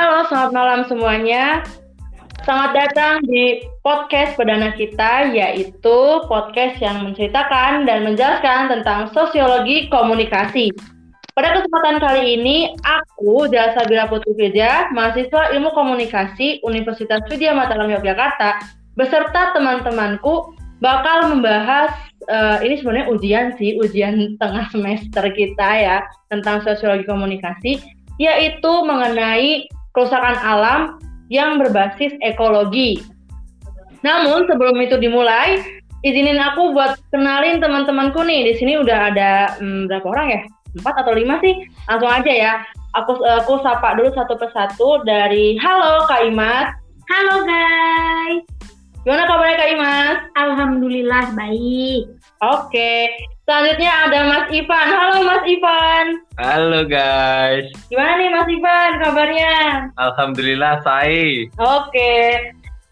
Halo, selamat malam semuanya. Selamat datang di podcast perdana kita, yaitu podcast yang menceritakan dan menjelaskan tentang sosiologi komunikasi. Pada kesempatan kali ini, aku, Jasa Bila Putri Firja, mahasiswa ilmu komunikasi Universitas Widya Mataram Yogyakarta, beserta teman-temanku bakal membahas uh, ini sebenarnya ujian sih, ujian tengah semester kita ya tentang sosiologi komunikasi, yaitu mengenai kerusakan alam yang berbasis ekologi. Namun sebelum itu dimulai, izinin aku buat kenalin teman-temanku nih. Di sini udah ada hmm, berapa orang ya? Empat atau lima sih? Langsung aja ya. Aku aku sapa dulu satu persatu dari Halo Kak Imat. Halo guys. Gimana kabarnya Kak Imas? Alhamdulillah baik. Oke, selanjutnya ada Mas Ivan. Halo Mas Ivan. Halo guys. Gimana nih Mas Ivan kabarnya? Alhamdulillah saya. Oke.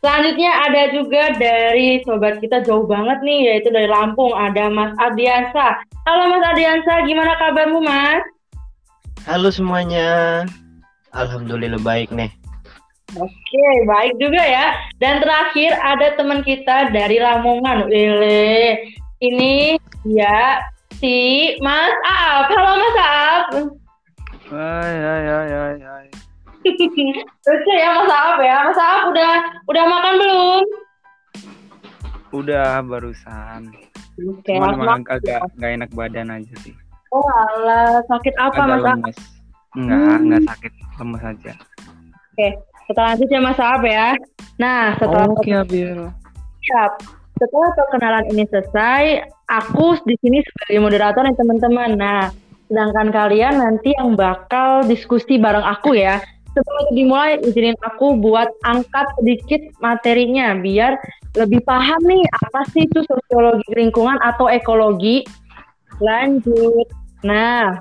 Selanjutnya ada juga dari sobat kita jauh banget nih, yaitu dari Lampung. Ada Mas Adiansa. Halo Mas Adiansa, gimana kabarmu Mas? Halo semuanya. Alhamdulillah baik nih. Oke, baik juga ya. Dan terakhir ada teman kita dari Lamongan. Wile. Ini dia si Mas Aap. Halo Mas Aap. Hai, hai, hai, hai, hai. Lucu ya Mas Aap ya. Mas Aap udah udah makan belum? Udah barusan. Oke, Cuman Mas emang Aap. agak nggak enak badan aja sih. Oh alah, sakit apa agak Mas Aap? lemes. Enggak, Hmm. enggak sakit, lemes aja. Oke, kita lanjut ya Mas Aap ya. Nah, setelah Oke, Abil. Siap. Setelah perkenalan ini selesai, aku di sini sebagai moderator nih teman-teman. Nah, sedangkan kalian nanti yang bakal diskusi bareng aku ya. Sebelum dimulai, izinin aku buat angkat sedikit materinya biar lebih paham nih apa sih itu sosiologi lingkungan atau ekologi. Lanjut. Nah,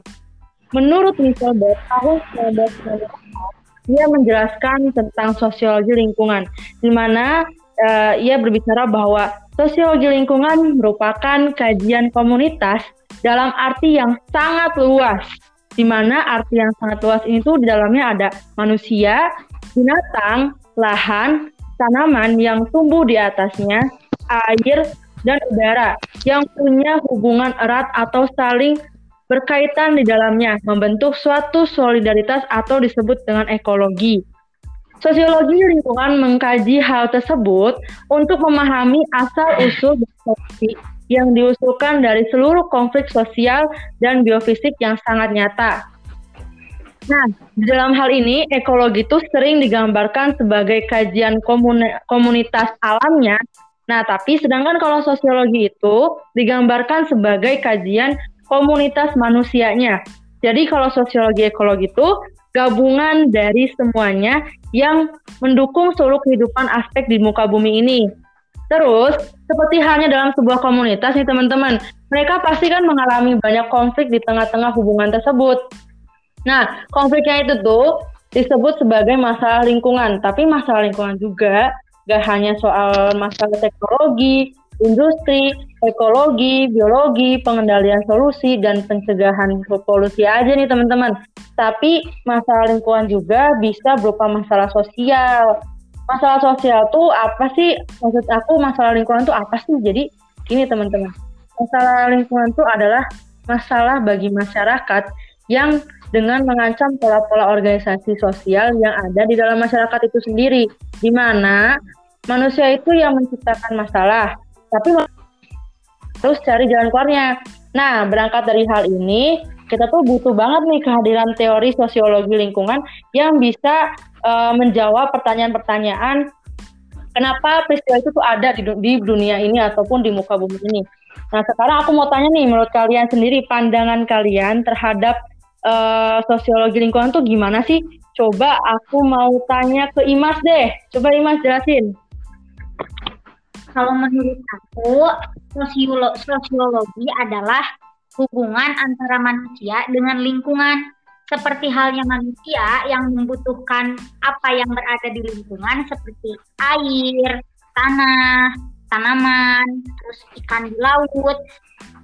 menurut Michel Bert, tahun 1994, dia menjelaskan tentang sosiologi lingkungan, di mana eh, ia berbicara bahwa sosiologi lingkungan merupakan kajian komunitas dalam arti yang sangat luas, di mana arti yang sangat luas itu di dalamnya ada manusia, binatang, lahan, tanaman yang tumbuh di atasnya, air, dan udara yang punya hubungan erat atau saling berkaitan di dalamnya, membentuk suatu solidaritas atau disebut dengan ekologi. Sosiologi lingkungan mengkaji hal tersebut untuk memahami asal-usul solusi yang diusulkan dari seluruh konflik sosial dan biofisik yang sangat nyata. Nah, di dalam hal ini ekologi itu sering digambarkan sebagai kajian komuni- komunitas alamnya. Nah, tapi sedangkan kalau sosiologi itu digambarkan sebagai kajian komunitas manusianya. Jadi kalau sosiologi ekologi itu gabungan dari semuanya yang mendukung seluruh kehidupan aspek di muka bumi ini. Terus, seperti halnya dalam sebuah komunitas nih teman-teman, mereka pasti kan mengalami banyak konflik di tengah-tengah hubungan tersebut. Nah, konfliknya itu tuh disebut sebagai masalah lingkungan, tapi masalah lingkungan juga gak hanya soal masalah teknologi, industri, ekologi, biologi, pengendalian solusi, dan pencegahan polusi aja nih teman-teman. Tapi masalah lingkungan juga bisa berupa masalah sosial. Masalah sosial tuh apa sih? Maksud aku masalah lingkungan tuh apa sih? Jadi gini teman-teman, masalah lingkungan tuh adalah masalah bagi masyarakat yang dengan mengancam pola-pola organisasi sosial yang ada di dalam masyarakat itu sendiri, di mana manusia itu yang menciptakan masalah, tapi terus cari jalan keluarnya. Nah, berangkat dari hal ini, kita tuh butuh banget nih kehadiran teori sosiologi lingkungan yang bisa uh, menjawab pertanyaan-pertanyaan kenapa peristiwa itu tuh ada di, di dunia ini ataupun di muka bumi ini. Nah, sekarang aku mau tanya nih, menurut kalian sendiri pandangan kalian terhadap uh, sosiologi lingkungan tuh gimana sih? Coba aku mau tanya ke Imas deh. Coba Imas jelasin. Kalau menurut aku, sosiolo sosiologi adalah hubungan antara manusia dengan lingkungan. Seperti halnya manusia yang membutuhkan apa yang berada di lingkungan seperti air, tanah, tanaman, terus ikan di laut.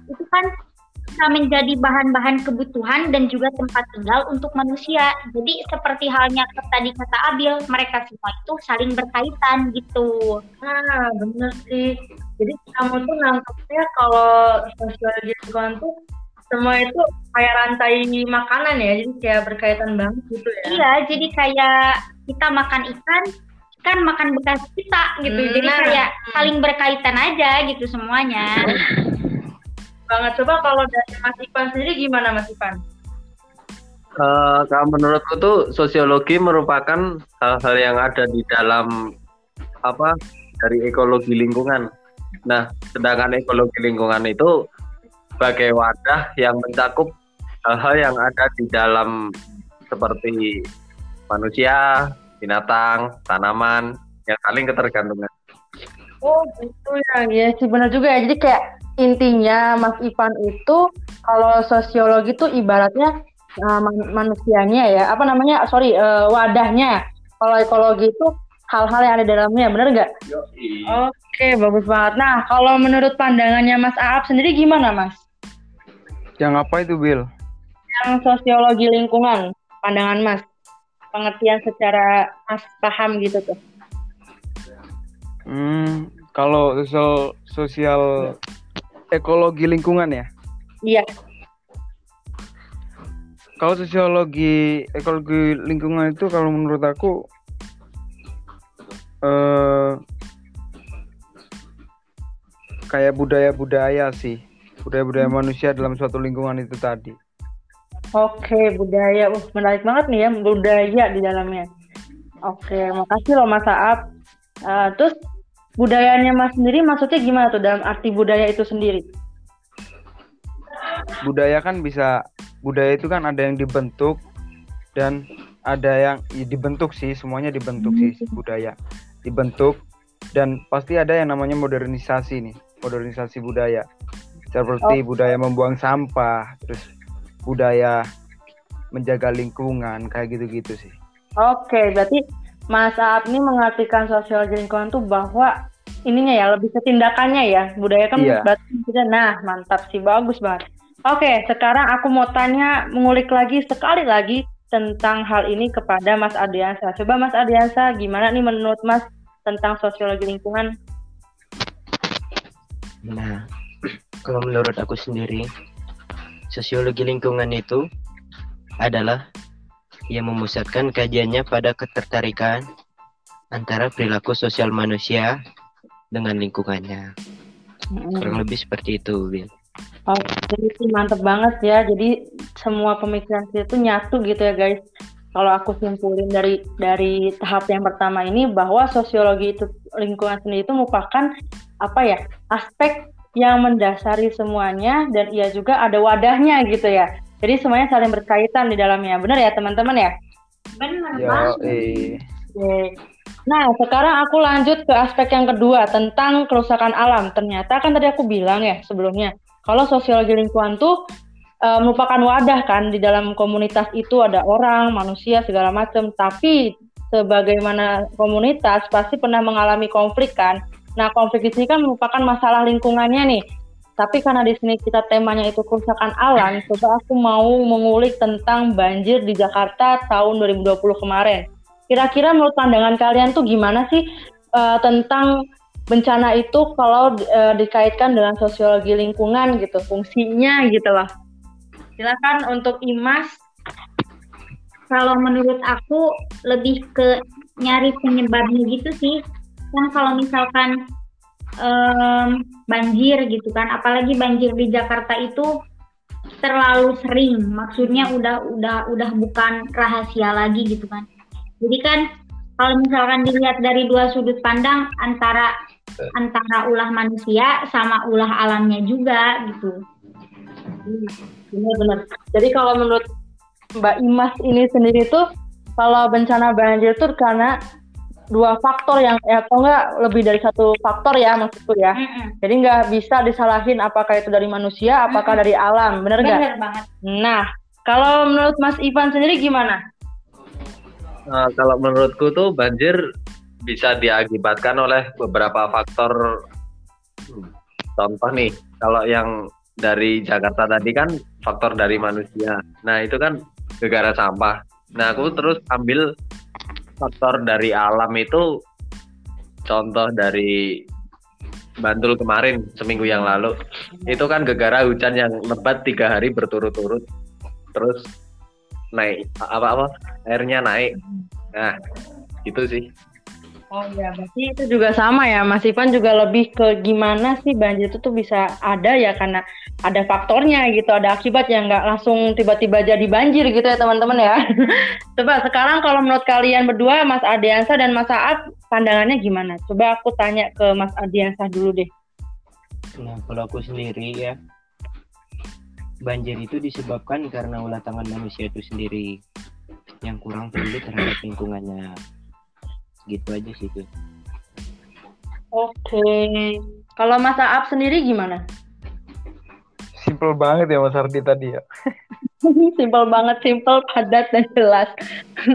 Itu kan bisa menjadi bahan-bahan kebutuhan dan juga tempat tinggal untuk manusia. Jadi seperti halnya tadi kata Abil, mereka semua itu saling berkaitan gitu. Nah, bener sih. Jadi kamu tuh nangkepnya kalau sosial lingkungan tuh semua itu kayak rantai makanan ya, jadi kayak berkaitan banget gitu ya. Iya, jadi kayak kita makan ikan, kan makan bekas kita gitu. Hmm, jadi nah. kayak saling berkaitan aja gitu semuanya. Banget. Coba kalau dari Mas Ivan sendiri gimana Mas Ivan? Eh, kalau menurutku tuh sosiologi merupakan hal-hal yang ada di dalam apa dari ekologi lingkungan. Nah, sedangkan ekologi lingkungan itu sebagai wadah yang mencakup hal-hal yang ada di dalam seperti manusia, binatang, tanaman yang saling ketergantungan. Oh gitu ya, ya sih benar juga ya. Jadi kayak intinya Mas Ivan itu kalau sosiologi itu ibaratnya uh, man- manusianya ya, apa namanya? Sorry, uh, wadahnya. Kalau ekologi itu hal-hal yang ada dalamnya, benar nggak? Oke, bagus banget. Nah, kalau menurut pandangannya Mas Aap sendiri gimana, Mas? Yang apa itu, Bill? Yang sosiologi lingkungan, pandangan Mas, pengertian secara Mas paham gitu tuh. Hmm, kalau sosial sosial ekologi lingkungan ya. Iya. Kalau sosiologi ekologi lingkungan itu kalau menurut aku eh kayak budaya-budaya sih. Budaya-budaya manusia dalam suatu lingkungan itu tadi. Oke, budaya. Uh, menarik banget nih ya, budaya di dalamnya. Oke, makasih loh Mas Aap. Eh, terus budayanya Mas sendiri maksudnya gimana tuh dalam arti budaya itu sendiri? Budaya kan bisa budaya itu kan ada yang dibentuk dan ada yang ya dibentuk sih, semuanya dibentuk sih budaya. Dibentuk dan pasti ada yang namanya modernisasi nih, modernisasi budaya. Seperti budaya membuang sampah, terus budaya menjaga lingkungan kayak gitu-gitu sih. Oke, berarti Mas Aap ini mengartikan sosiologi lingkungan tuh bahwa ininya ya lebih ke tindakannya ya. Budaya kan Iya. berarti kita- Nah, mantap sih, bagus banget. Oke, sekarang aku mau tanya mengulik lagi sekali lagi tentang hal ini kepada Mas Adiansa. Coba Mas Adiansa, gimana nih menurut Mas tentang sosiologi lingkungan? Nah, kalau menurut aku sendiri, sosiologi lingkungan itu adalah yang memusatkan kajiannya pada ketertarikan antara perilaku sosial manusia dengan lingkungannya. Kurang lebih seperti itu, Bill. Oh, jadi sih mantep banget ya. Jadi semua pemikiran kita itu nyatu gitu ya guys. Kalau aku simpulin dari dari tahap yang pertama ini bahwa sosiologi itu lingkungan sendiri itu merupakan apa ya aspek yang mendasari semuanya dan ia juga ada wadahnya gitu ya. Jadi semuanya saling berkaitan di dalamnya. Benar ya teman-teman ya? Benar Yo, banget. eh. Oke. Nah, sekarang aku lanjut ke aspek yang kedua tentang kerusakan alam. Ternyata kan tadi aku bilang ya sebelumnya, kalau sosiologi lingkungan tuh eh, merupakan wadah kan di dalam komunitas itu ada orang, manusia segala macam. Tapi sebagaimana komunitas pasti pernah mengalami konflik kan. Nah, konflik di sini kan merupakan masalah lingkungannya nih. Tapi karena di sini kita temanya itu kerusakan alam, coba aku mau mengulik tentang banjir di Jakarta tahun 2020 kemarin. Kira-kira menurut pandangan kalian tuh gimana sih eh, tentang bencana itu kalau eh, dikaitkan dengan sosiologi lingkungan gitu, fungsinya gitu loh. Silakan untuk Imas. Kalau menurut aku lebih ke nyari penyebabnya gitu sih. Kan kalau misalkan em, banjir gitu kan, apalagi banjir di Jakarta itu terlalu sering. Maksudnya udah udah udah bukan rahasia lagi gitu kan. Jadi kan kalau misalkan dilihat dari dua sudut pandang antara antara ulah manusia sama ulah alamnya juga gitu. Benar-benar. Jadi kalau menurut Mbak Imas ini sendiri tuh kalau bencana banjir tuh karena dua faktor yang ya, atau enggak lebih dari satu faktor ya maksudku ya. Mm-mm. Jadi nggak bisa disalahin apakah itu dari manusia, apakah dari alam, bener nggak? Bener banget. Nah, kalau menurut Mas Ivan sendiri gimana? Nah, kalau menurutku tuh banjir bisa diakibatkan oleh beberapa faktor. Hmm, Contoh nih, kalau yang dari Jakarta tadi kan faktor dari manusia. Nah itu kan gegara sampah. Nah aku terus ambil faktor dari alam itu contoh dari Bantul kemarin seminggu yang lalu itu kan gegara hujan yang lebat tiga hari berturut-turut terus naik apa apa airnya naik. Nah itu sih Oh iya, berarti itu juga sama ya, Mas Ivan juga lebih ke gimana sih banjir itu tuh bisa ada ya karena ada faktornya gitu, ada akibat yang nggak langsung tiba-tiba jadi banjir gitu ya teman-teman ya. Coba sekarang kalau menurut kalian berdua, Mas Adiansa dan Mas Saat, pandangannya gimana? Coba aku tanya ke Mas Adiansa dulu deh. Nah, kalau aku sendiri ya, banjir itu disebabkan karena ulah tangan manusia itu sendiri yang kurang peduli terhadap lingkungannya gitu aja sih tuh oke. Kalau Mas Aap sendiri gimana? Simple banget ya Mas Ardi tadi ya. Simple banget simple padat dan jelas.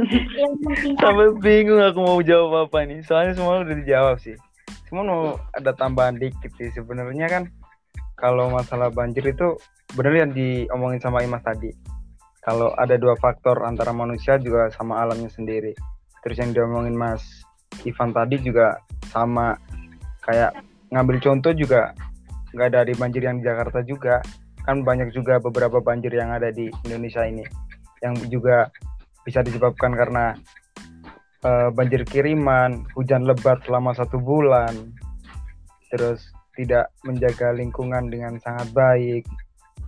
Sampai bingung aku mau jawab apa nih. Soalnya semua udah dijawab sih. Cuma mau ada tambahan dikit sih. Sebenarnya kan kalau masalah banjir itu benar yang diomongin sama Imas tadi. Kalau ada dua faktor antara manusia juga sama alamnya sendiri terus yang diomongin Mas Ivan tadi juga sama. Kayak ngambil contoh juga nggak dari banjir yang di Jakarta juga. Kan banyak juga beberapa banjir yang ada di Indonesia ini yang juga bisa disebabkan karena uh, banjir kiriman hujan lebat selama satu bulan. Terus tidak menjaga lingkungan dengan sangat baik.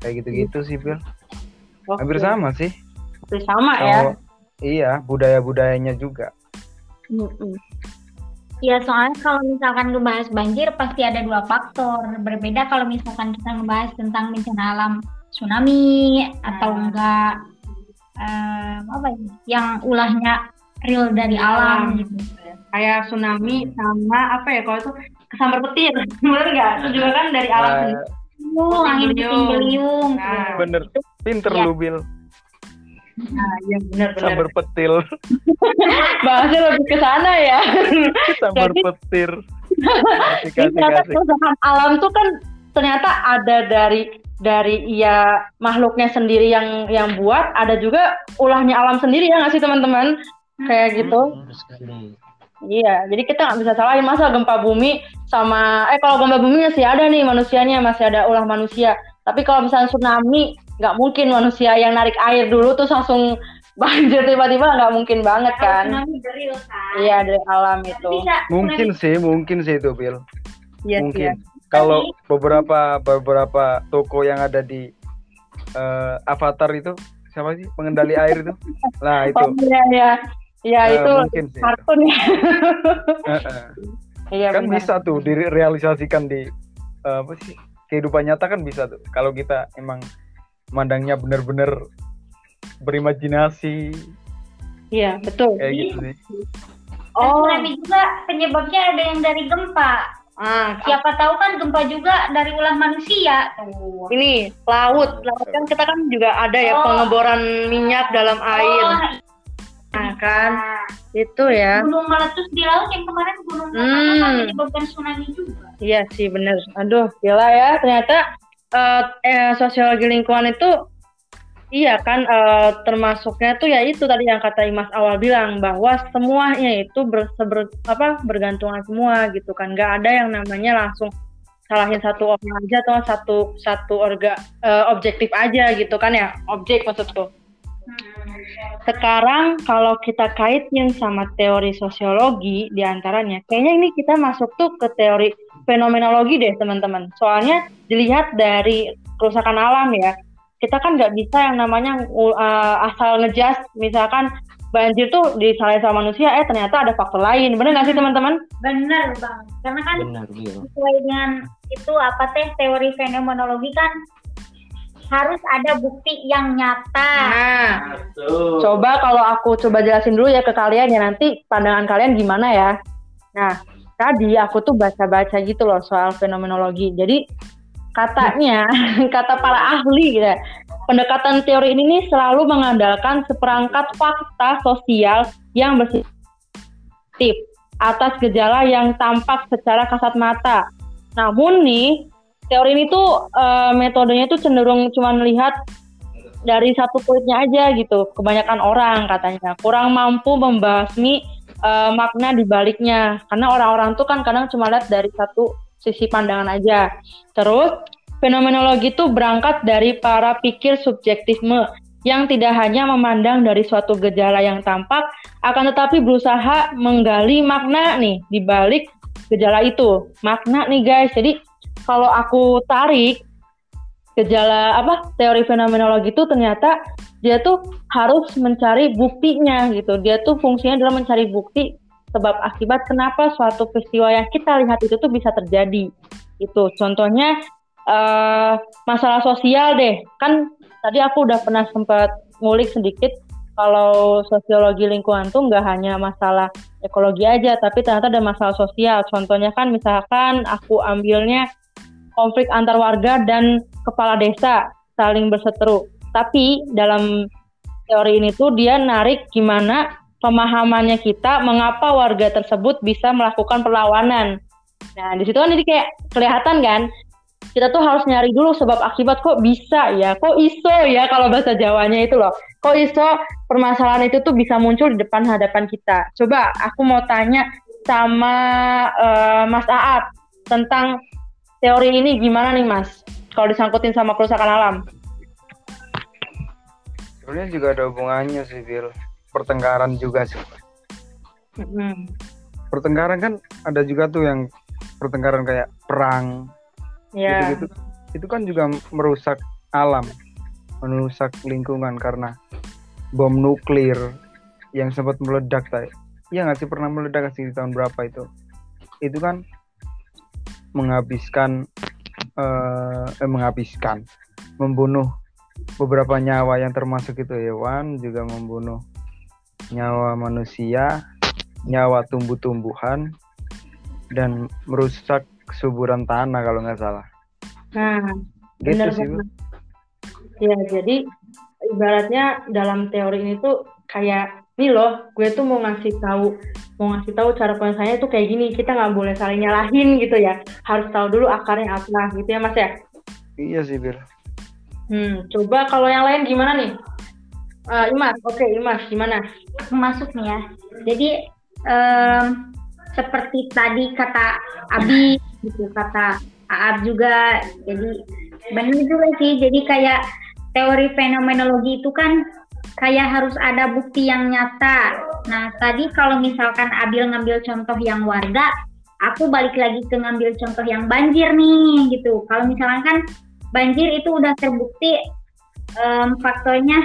Kayak gitu-gitu sih Bill hampir sama sih. Hampir sama ya iya budaya-budayanya juga Ya soalnya kalau misalkan ngebahas banjir pasti ada dua faktor. Berbeda kalau misalkan kita ngebahas tentang bencana alam tsunami atau hmm. enggak um, apa ya, yang ulahnya real dari alam gitu. Kayak tsunami sama apa ya kalau itu kesambar petir, bener nggak? Itu juga kan dari alam. Uh, angin puting beliung. Nah, bener, pinter ya. lu Bill. Nah, iya benar-benar. Sambar petil. Bahasnya lebih ke sana ya. Sambar Jadi, petir. Kasih, kasih, kasih. alam tuh kan ternyata ada dari dari ya makhluknya sendiri yang yang buat, ada juga ulahnya alam sendiri ya nggak sih teman-teman? Kayak gitu. Hmm, Iya, jadi kita nggak bisa salahin masa gempa bumi sama eh kalau gempa bumi masih ada nih manusianya masih ada ulah manusia. Tapi kalau misalnya tsunami nggak mungkin manusia yang narik air dulu tuh langsung banjir tiba-tiba nggak mungkin banget kan? Dari, kan? Iya dari alam itu. Bisa, mungkin sih, mungkin sih itu Bill. Yes, mungkin. Yes. Kalau beberapa beberapa toko yang ada di uh, Avatar itu siapa sih pengendali air itu? Nah itu. Oh, iya iya. Ya uh, itu kartun ya. Iya, kan benar. bisa tuh direalisasikan di uh, apa sih kehidupan nyata kan bisa tuh kalau kita emang mandangnya benar-benar berimajinasi. Iya, betul. Kayak gitu sih. Oh, tsunami juga penyebabnya ada yang dari gempa. Ah, siapa tahu kan gempa juga dari ulah manusia. Oh. Ini laut, laut kan kita kan juga ada ya oh. pengeboran minyak dalam air. Oh. Nah kan, nah. itu ya. Gunung meletus di laut yang kemarin gunung hmm. menyebabkan tsunami juga. Iya sih bener. Aduh, gila ya. Ternyata uh, eh, sosiologi lingkungan itu iya kan uh, termasuknya tuh ya itu tadi yang kata Imas awal bilang bahwa semuanya itu ber, ber, apa bergantungan semua gitu kan. Nggak ada yang namanya langsung salahin satu orang aja atau satu satu orga uh, objektif aja gitu kan ya objek maksudku sekarang kalau kita kaitin sama teori sosiologi di antaranya kayaknya ini kita masuk tuh ke teori fenomenologi deh teman-teman. Soalnya dilihat dari kerusakan alam ya, kita kan nggak bisa yang namanya uh, asal ngejas misalkan banjir tuh disalahin sama manusia, eh ternyata ada faktor lain. Bener nggak sih teman-teman? Bener bang, karena kan Bener, iya. sesuai dengan itu apa teh teori fenomenologi kan harus ada bukti yang nyata. Nah, coba kalau aku coba jelasin dulu ya ke kalian ya nanti pandangan kalian gimana ya. Nah, tadi aku tuh baca-baca gitu loh soal fenomenologi. Jadi katanya kata para ahli gitu, ya, pendekatan teori ini nih selalu mengandalkan seperangkat fakta sosial yang bersifat atas gejala yang tampak secara kasat mata. Namun nih teori ini tuh uh, metodenya tuh cenderung cuma melihat dari satu poinnya aja gitu. Kebanyakan orang katanya kurang mampu membasmi uh, makna di baliknya. Karena orang-orang tuh kan kadang cuma lihat dari satu sisi pandangan aja. Terus fenomenologi itu berangkat dari para pikir subjektisme yang tidak hanya memandang dari suatu gejala yang tampak, akan tetapi berusaha menggali makna nih di balik gejala itu. Makna nih guys. Jadi kalau aku tarik gejala apa teori fenomenologi itu ternyata dia tuh harus mencari buktinya gitu. Dia tuh fungsinya adalah mencari bukti sebab akibat kenapa suatu peristiwa yang kita lihat itu tuh bisa terjadi. Itu contohnya uh, masalah sosial deh. Kan tadi aku udah pernah sempat ngulik sedikit kalau sosiologi lingkungan tuh nggak hanya masalah ekologi aja, tapi ternyata ada masalah sosial. Contohnya kan misalkan aku ambilnya konflik antar warga dan kepala desa saling berseteru. Tapi dalam teori ini tuh dia narik gimana pemahamannya kita mengapa warga tersebut bisa melakukan perlawanan. Nah, di situ kan jadi kayak kelihatan kan kita tuh harus nyari dulu sebab akibat kok bisa ya, kok iso ya kalau bahasa Jawanya itu loh. Kok iso permasalahan itu tuh bisa muncul di depan hadapan kita. Coba aku mau tanya sama uh, Mas Aat tentang teori ini gimana nih Mas? Kalau disangkutin sama kerusakan alam. Sebenarnya juga ada hubungannya sih, Bill. Pertengkaran juga sih. Hmm. Pertengkaran kan ada juga tuh yang pertengkaran kayak perang. Yeah. Gitu-gitu. Itu kan juga merusak alam, merusak lingkungan karena bom nuklir yang sempat meledak tadi. Iya nggak sih pernah meledak sih di tahun berapa itu? Itu kan menghabiskan uh, eh, menghabiskan membunuh beberapa nyawa yang termasuk itu hewan juga membunuh nyawa manusia nyawa tumbuh-tumbuhan dan merusak kesuburan tanah kalau nggak salah. Nah gitu benar sih ya jadi ibaratnya dalam teori ini tuh kayak nih loh gue tuh mau ngasih tahu mau ngasih tahu cara penyelesaiannya tuh kayak gini kita nggak boleh saling nyalahin gitu ya. Harus tahu dulu akarnya apa gitu ya mas ya? Iya sih Bir. Hmm coba kalau yang lain gimana nih? Uh, Imas oke okay, Imas gimana? Masuk nih ya. Jadi um, seperti tadi kata Abi gitu kata Aab juga jadi benar juga sih. Jadi kayak teori fenomenologi itu kan kayak harus ada bukti yang nyata. Nah, tadi kalau misalkan Abil ngambil contoh yang warga, aku balik lagi ke ngambil contoh yang banjir nih gitu. Kalau misalkan kan banjir itu udah terbukti um, faktornya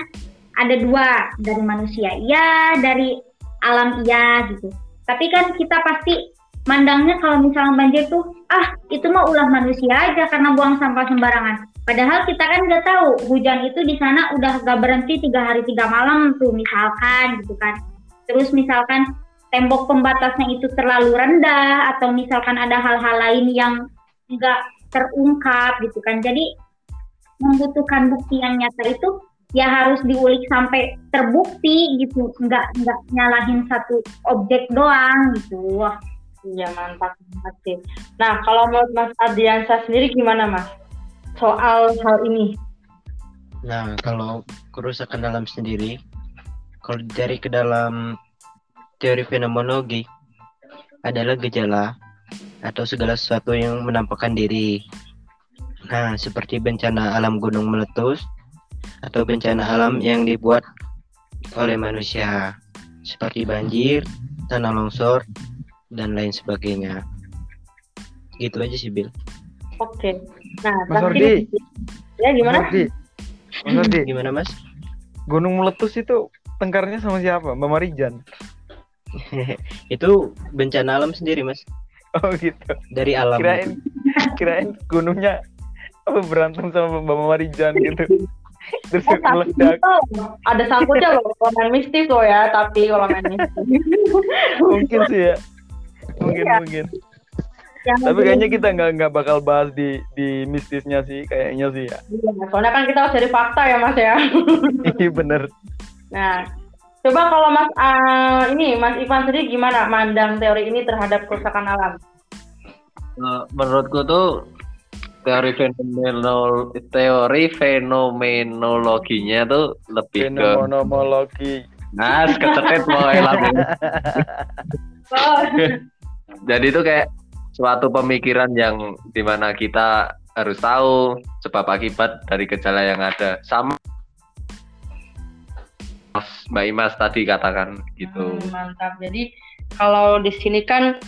ada dua dari manusia iya, dari alam iya gitu. Tapi kan kita pasti mandangnya kalau misalnya banjir tuh ah itu mah ulah manusia aja karena buang sampah sembarangan. Padahal kita kan nggak tahu hujan itu di sana udah gak berhenti tiga hari tiga malam tuh misalkan gitu kan. Terus misalkan tembok pembatasnya itu terlalu rendah atau misalkan ada hal-hal lain yang nggak terungkap gitu kan. Jadi membutuhkan bukti yang nyata itu ya harus diulik sampai terbukti gitu. Nggak nggak nyalahin satu objek doang gitu. Wah. Iya mantap sih. Nah kalau menurut Mas Adiansa sendiri gimana Mas soal hal ini? Nah, kalau kerusakan dalam sendiri, kalau dari ke dalam teori fenomenologi adalah gejala atau segala sesuatu yang menampakkan diri. Nah, seperti bencana alam gunung meletus atau bencana alam yang dibuat oleh manusia seperti banjir, tanah longsor, dan lain sebagainya. Gitu aja sih, Bill. Oke. Nah, Mas Ordi. Ya gimana? Mas Ordi. Mas Ordi. Gimana Mas? Gunung meletus itu tengkarnya sama siapa? Mbak Marijan. itu bencana alam sendiri Mas. Oh gitu. Dari alam. Kirain kirain gunungnya apa berantem sama Mbak Marijan gitu. Terus oh, meledak. Ada sangkutnya loh kalau main mistis loh ya, tapi kalau main mistis. mungkin sih ya. Mungkin iya. mungkin. Yang Tapi kayaknya kita nggak nggak bakal bahas di di mistisnya sih kayaknya sih ya. Iya, soalnya kan kita harus cari fakta ya mas ya. Iya bener. Nah, coba kalau mas uh, ini mas Ivan sendiri gimana mandang teori ini terhadap kerusakan alam? Uh, menurutku tuh teori fenomenol teori fenomenologinya tuh lebih ke Fenomenologi. nas kecetet mau elang. Oh, Jadi itu kayak suatu pemikiran yang di mana kita harus tahu sebab akibat dari gejala yang ada. Sama Mas Mbak Imas tadi katakan gitu. Hmm, mantap. Jadi kalau di sini kan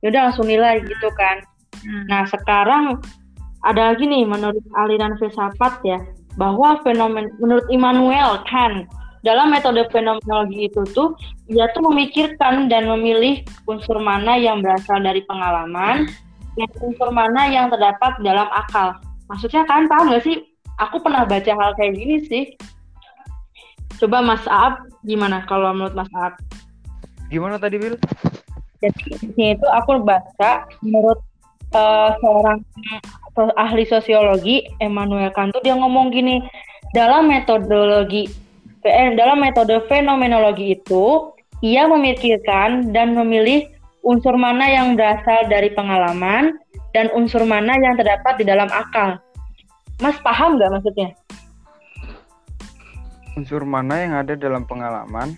ya udah langsung nilai gitu kan. Hmm. Nah, sekarang ada lagi nih menurut aliran filsafat ya, bahwa fenomen menurut Immanuel Kant dalam metode fenomenologi itu tuh dia tuh memikirkan dan memilih unsur mana yang berasal dari pengalaman dan unsur mana yang terdapat dalam akal. Maksudnya kan paham gak sih? Aku pernah baca hal kayak gini sih. Coba Mas Aab gimana kalau menurut Mas Aab? Gimana tadi, Bil? Jadi itu aku baca menurut eh, seorang ahli sosiologi Emmanuel Kant tuh dia ngomong gini dalam metodologi eh, dalam metode fenomenologi itu ia memikirkan dan memilih unsur mana yang berasal dari pengalaman dan unsur mana yang terdapat di dalam akal. Mas paham nggak maksudnya? Unsur mana yang ada dalam pengalaman?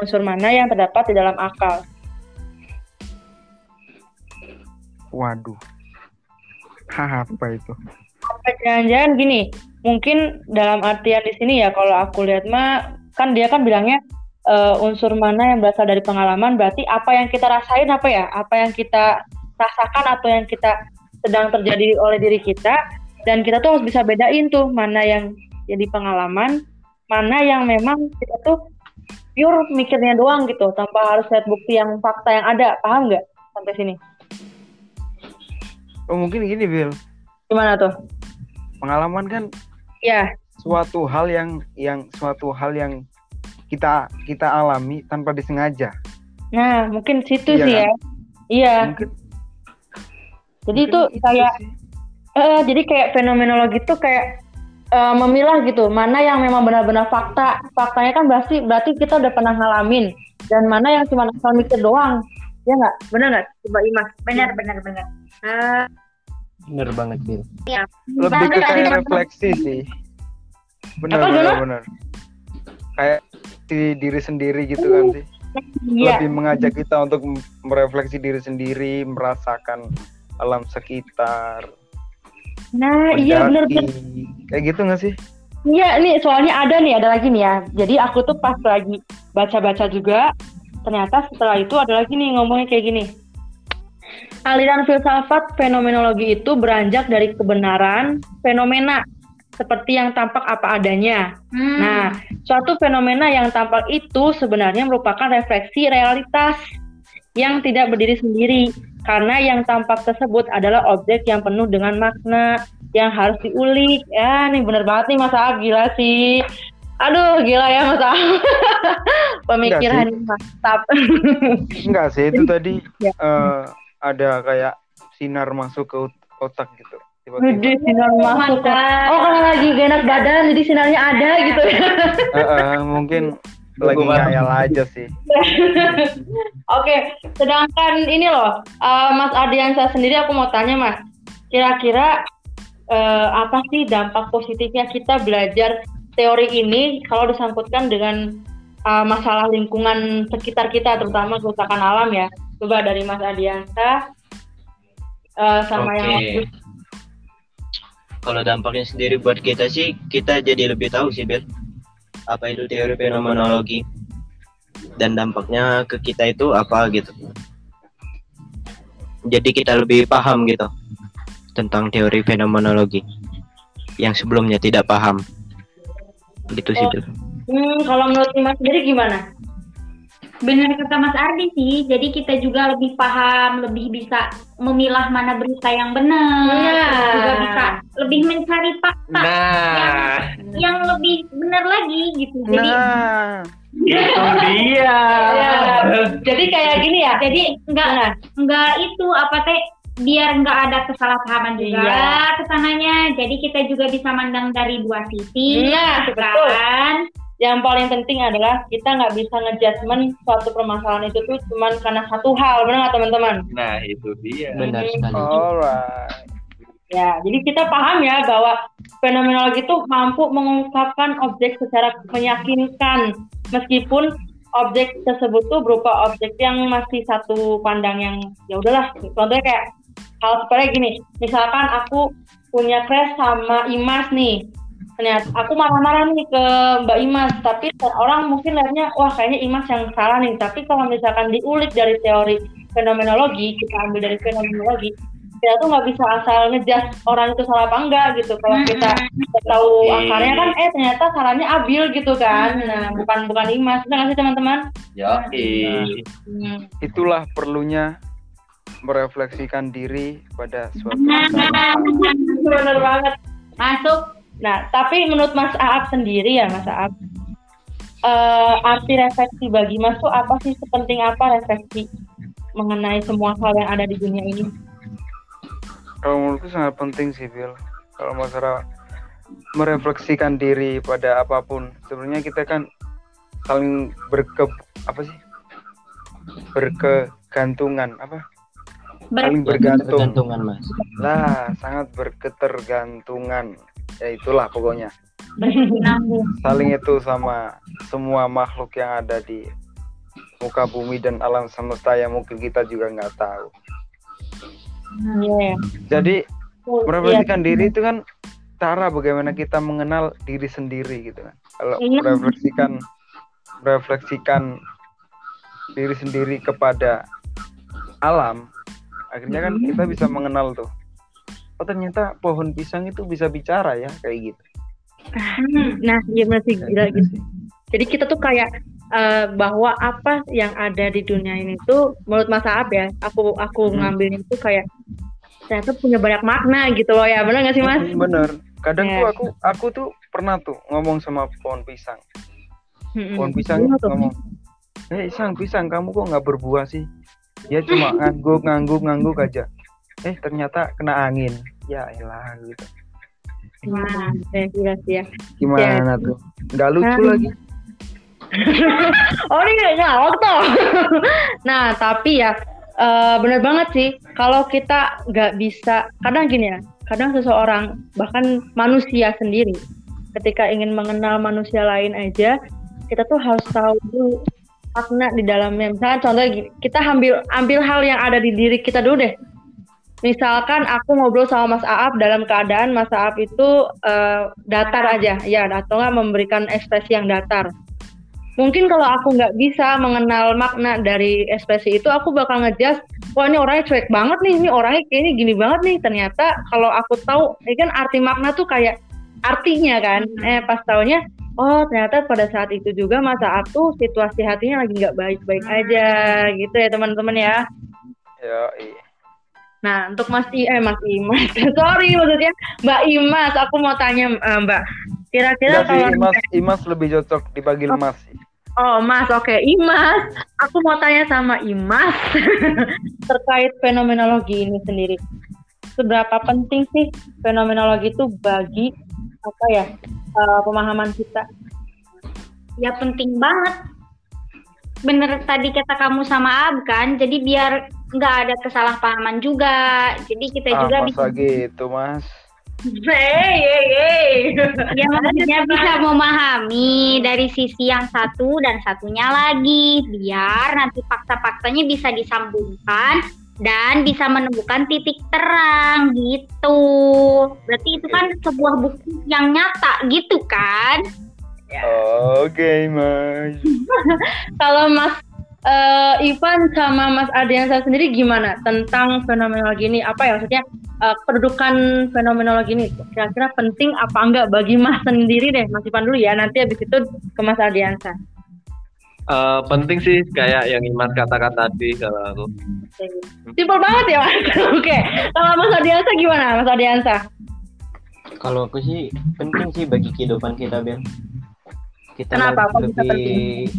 Unsur mana yang terdapat di dalam akal? Waduh. Hah, apa itu? Jangan-jangan gini, mungkin dalam artian di sini ya kalau aku lihat mah kan dia kan bilangnya eh, unsur mana yang berasal dari pengalaman berarti apa yang kita rasain apa ya? Apa yang kita rasakan atau yang kita sedang terjadi oleh diri kita dan kita tuh harus bisa bedain tuh mana yang jadi pengalaman, mana yang memang kita tuh pure mikirnya doang gitu tanpa harus lihat bukti yang fakta yang ada. Paham nggak sampai sini? Oh, mungkin gini, Bil. Gimana tuh? Pengalaman kan Ya, suatu hal yang yang suatu hal yang kita kita alami tanpa disengaja. nah mungkin situ Iya sih kan? ya. Iya. Mungkin Jadi mungkin itu kayak sih. eh, jadi kayak fenomenologi itu kayak eh, memilah gitu mana yang memang benar-benar fakta. Faktanya kan berarti berarti kita udah pernah ngalamin dan mana yang cuma asal mikir doang. Ya nggak? Benar nggak? Coba Imas. benar benar benar. Ah, Bener banget, Bil. lebih ke kayak refleksi sih. Benar Apa, benar Dono? benar. Kayak di diri sendiri gitu kan sih. iya. Lebih mengajak kita untuk merefleksi diri sendiri, merasakan alam sekitar. Nah, iya benar mendaki. benar. Kayak gitu nggak sih? Iya, nih soalnya ada nih, ada lagi nih ya. Jadi aku tuh pas lagi baca-baca juga, ternyata setelah itu ada lagi nih ngomongnya kayak gini. Aliran filsafat fenomenologi itu beranjak dari kebenaran fenomena seperti yang tampak apa adanya. Hmm. Nah, suatu fenomena yang tampak itu sebenarnya merupakan refleksi realitas yang tidak berdiri sendiri karena yang tampak tersebut adalah objek yang penuh dengan makna yang harus diulik. Ya, nih bener banget nih Mas Aab, gila sih. Aduh, gila ya Mas Aab. Pemikiran mantap. Enggak sih, itu tadi Ya. eh, ada kayak sinar masuk ke ot- otak gitu. Tiba-tiba. Gede sinar masuk. mantap. Oh, karena lagi gak enak badan, jadi sinarnya ada gitu ya. Eh, eh, mungkin lagi ngayal aja sih. Oke, sedangkan ini loh, eh, Mas Ardiansa sendiri aku mau tanya Mas, kira-kira eh, apa sih dampak positifnya kita belajar teori ini kalau disangkutkan dengan eh, masalah lingkungan sekitar kita, terutama kerusakan alam ya? Coba dari Mas Ardiansa eh, sama yang Oke. Kalau dampaknya sendiri buat kita sih, kita jadi lebih tahu sih, Bel. Apa itu teori fenomenologi. Dan dampaknya ke kita itu apa gitu. Jadi kita lebih paham gitu tentang teori fenomenologi yang sebelumnya tidak paham. Gitu sih, Oh. Bel. Hmm, kalau menurut Mas sendiri gimana? Benar kata Mas Ardi sih, jadi kita juga lebih paham, lebih bisa memilah mana berita yang benar, Iya. terus juga bisa lebih mencari fakta Nah, yang lebih benar lagi gitu. Jadi Nah, itu dia. Ya, jadi kayak gini ya. jadi enggak Nah, enggak itu apa teh biar enggak ada kesalahpahaman juga Iya. ke sananya. Jadi kita juga bisa mandang dari dua sisi, Iya, gitu betul. kan? Yang paling penting adalah kita nggak bisa ngejudgment suatu permasalahan itu tuh cuman karena satu hal, benar nggak teman-teman? Nah, itu dia. benar Mhm. sekali Alright. Ya, jadi kita paham ya bahwa fenomenologi itu mampu mengungkapkan objek secara meyakinkan meskipun objek tersebut tuh berupa objek yang masih satu pandang yang ya udahlah. Contohnya kayak hal sepele gini, misalkan aku punya crush sama Imas nih. Ternyata aku marah-marah nih ke Mbak Imas, tapi orang mungkin lihatnya wah kayaknya Imas yang salah nih. Tapi kalau misalkan diulik dari teori fenomenologi, kita ambil dari fenomenologi, kita tuh nggak bisa asal ngejudge orang itu salah apa enggak gitu. Kalau kita udah tahu Iya. akarnya kan, eh ternyata salahnya Abil gitu kan. Nah bukan bukan Imas, benar nggak sih teman-teman? Ya, Hmm. Itulah perlunya merefleksikan diri pada suatu Nah. masalah. Banget. Masuk. Nah, tapi menurut Mas Aap sendiri ya, Mas Aap, eh, arti refleksi bagi Mas tuh apa sih? Sepenting apa refleksi mengenai semua hal yang ada di dunia ini? Kalau menurutku sangat penting sih, Bill. Kalau masalah merefleksikan diri pada apa pun, sebenarnya kita kan saling berke apa sih? Berkegantungan apa? Saling bergantung. bergantungan mas Lah, sangat berketergantungan. Ya itulah pokoknya. Saling itu sama semua makhluk yang ada di muka bumi dan alam semesta yang mungkin kita juga nggak tahu. Iya. Jadi Oh, merefleksikan diri itu kan cara bagaimana kita mengenal diri sendiri gitu kan. Kalau Iya. merefleksikan merefleksikan diri sendiri kepada alam, akhirnya kan kita bisa mengenal tuh. Oh ternyata pohon pisang itu bisa bicara ya kayak gitu. Nah, iya masih Kayak gila gitu gitu. Jadi kita tuh kayak eh, bahwa apa yang ada di dunia ini tuh menurut Mas Aap ya, aku aku Hmm. ngambilnya tuh kayak ternyata punya banyak makna gitu loh ya, benar nggak sih Mas? Bener. Kadang Ya. tuh aku aku tuh pernah tuh ngomong sama pohon pisang. Mm-mm. Pohon pisang tuh? ngomong, eh pisang pisang kamu kok nggak berbuah sih? Dia cuma ngangguk ngangguk ngangguk aja. Eh ternyata kena angin. Ya elah gitu. Wah, eh, gila sih ya. Gimana tuh? Nggak lucu Ah. lagi. oh ini nggak nyawak tuh. nah tapi ya eh, bener banget sih kalau kita nggak bisa kadang gini ya kadang seseorang bahkan manusia sendiri ketika ingin mengenal manusia lain aja kita tuh harus tahu dulu makna di dalamnya misalnya contohnya gini, kita ambil ambil hal yang ada di diri kita dulu deh misalkan aku ngobrol sama Mas Aap dalam keadaan Mas Aap itu eh, datar aja. Ya atau nggak memberikan ekspresi yang datar. Mungkin kalau aku nggak bisa mengenal makna dari ekspresi itu aku bakal ngejudge wah ini orangnya cuek banget nih ini orangnya kayaknya gini banget nih. Ternyata kalau aku tahu ini kan arti makna tuh kayak artinya kan. Eh pas taunya oh ternyata pada saat itu juga masa aku situasi hatinya lagi nggak baik-baik aja gitu ya teman-teman ya. Ya, iya. Nah untuk Mas I eh Mas Imas sorry maksudnya Mbak Imas aku mau tanya eh, Mbak kira-kira kalau Imas, Imas lebih cocok dipanggil Mas sih. Oh Mas, oke Imas. Aku mau tanya sama Imas terkait fenomenologi ini sendiri. Seberapa penting sih fenomenologi itu bagi apa ya eh, pemahaman kita? Ya penting banget. Bener tadi kata kamu sama Ab kan, jadi biar nggak ada kesalahpahaman juga. Jadi kita Ah, juga bisa gitu, Mas. Hey, hey, hey. ya maksudnya bisa memahami dari sisi yang satu dan satunya lagi biar nanti fakta-faktanya bisa disambungkan dan bisa menemukan titik terang gitu. Berarti itu kan sebuah bukti yang nyata gitu kan? Oke, Mas. Kalau Mas eh, Ivan sama Mas Adiansa sendiri gimana tentang fenomenologi ini? Apa ya maksudnya eh, kedudukan fenomenologi ini? Kira-kira penting apa enggak bagi Mas sendiri deh? Mas Ivan dulu ya, nanti habis itu ke Mas Adiansa. Eh, penting sih kayak yang Imas katakan tadi kalau aku. Simpel banget ya Mas. Oke, kalau Mas Adiansa gimana Mas Adiansa? kalau aku sih penting sih bagi kehidupan kita Bel kita Kenapa? Bisa lebih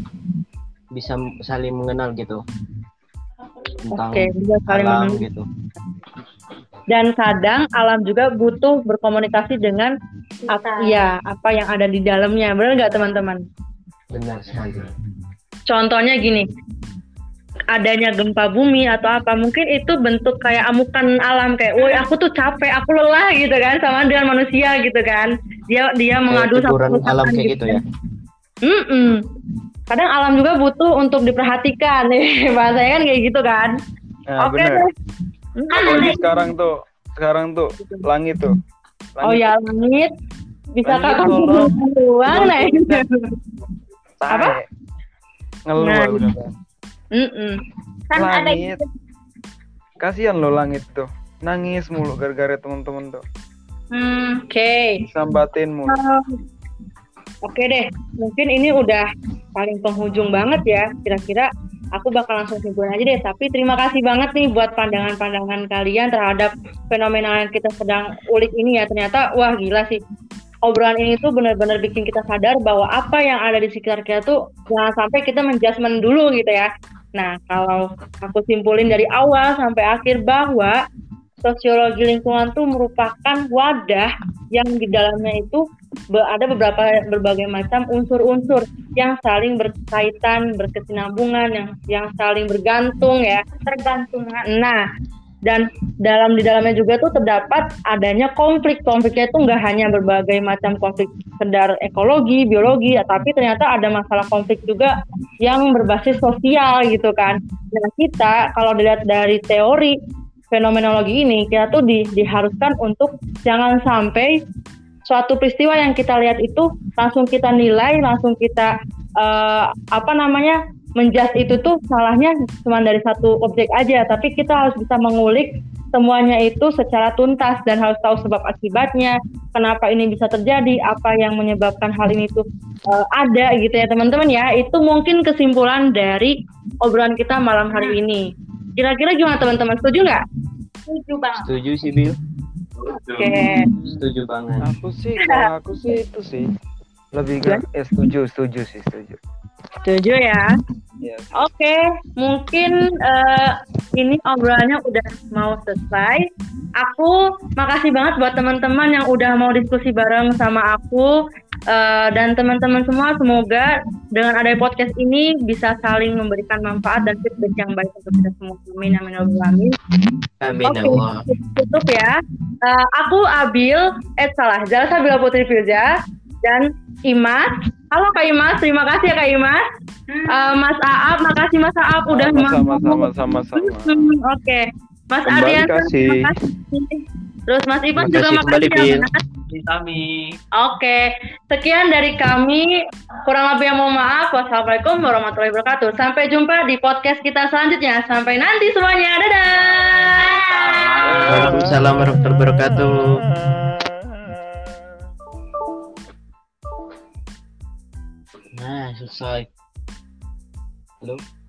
bisa saling mengenal gitu tentang Oke, bisa saling alam mengenal. gitu dan kadang alam juga butuh berkomunikasi dengan apa, ya apa yang ada di dalamnya. Benar nggak teman-teman? Benar sekali. Contohnya gini, adanya gempa bumi atau apa mungkin itu bentuk kayak amukan alam kayak, woi aku tuh capek, aku lelah gitu kan sama dengan manusia gitu kan. Dia dia mengadu sama alam kayak gitu, ya. Mm-mm. Kadang alam juga butuh untuk diperhatikan nih bahasanya kan kayak gitu kan. Nah, Oke. Okay. Apalagi sekarang tuh, sekarang tuh langit tuh. Langit. Oh ya langit. Bisa kakak uang nah Apa? Ngeluh nah. udah Mm -mm. Kan langit. ada Kasihan lo langit tuh. Nangis mulu gara-gara temen-temen tuh. Hmm, oke. Okay. Sambatin mulu. Oke deh, mungkin ini udah paling penghujung banget ya. Kira-kira aku bakal langsung simpulin aja deh. Tapi terima kasih banget nih buat pandangan-pandangan kalian terhadap fenomena yang kita sedang ulik ini ya. Ternyata wah gila sih. Obrolan ini tuh benar-benar bikin kita sadar bahwa apa yang ada di sekitar kita tuh jangan sampai kita menjudgment dulu gitu ya. Nah, kalau aku simpulin dari awal sampai akhir bahwa sosiologi lingkungan tuh merupakan wadah yang di dalamnya itu ada beberapa berbagai macam unsur-unsur yang saling berkaitan, berkesinambungan, yang yang saling bergantung ya, tergantungan. Nah, dan dalam di dalamnya juga tuh terdapat adanya konflik. Konfliknya itu nggak hanya berbagai macam konflik sekedar ekologi biologi tapi ternyata ada masalah konflik juga yang berbasis sosial gitu kan. Nah kita kalau dilihat dari teori fenomenologi ini kita tuh di, diharuskan untuk jangan sampai suatu peristiwa yang kita lihat itu langsung kita nilai, langsung kita uh, apa namanya menjas itu tuh salahnya cuma dari satu objek aja, tapi kita harus bisa mengulik semuanya itu secara tuntas dan harus tahu sebab akibatnya, kenapa ini bisa terjadi, apa yang menyebabkan hal ini tuh uh, ada gitu ya teman-teman ya. Itu mungkin kesimpulan dari obrolan kita malam hari ini. Kira-kira gimana teman-teman? Setuju nggak? Setuju bang. Setuju sih Bill. Oke. Okay. Setuju banget. Aku sih, kalau aku sih itu sih lebih kan eh, setuju, setuju sih, setuju. Setuju ya. Yes. Oke, okay. mungkin uh, ini obrolannya udah mau selesai. Aku makasih banget buat teman-teman yang udah mau diskusi bareng sama aku. Uh, dan teman-teman semua semoga dengan adanya podcast ini bisa saling memberikan manfaat dan feedback yang baik untuk kita semua. Amin amin amin. Amin okay, Allah. Tutup ya. Uh, aku Abil, eh salah, Jala Sabila Putri Firza dan Imas. Halo Kak Imas, terima kasih ya Kak Imas. Uh, Mas Aap, makasih Mas Aap udah sama sama sama sama. Hmm, Oke. Okay. Mas Ardian, terima kasih. Terus Mas Ivan juga makasih ya Mas. Kami. Oke, sekian dari kami. Kurang lebih yang mohon maaf. Wassalamualaikum warahmatullahi wabarakatuh. Sampai jumpa di podcast kita selanjutnya. Sampai nanti semuanya. Dadah. Waalaikumsalam warahmatullahi wabarakatuh. Nah, selesai. Halo.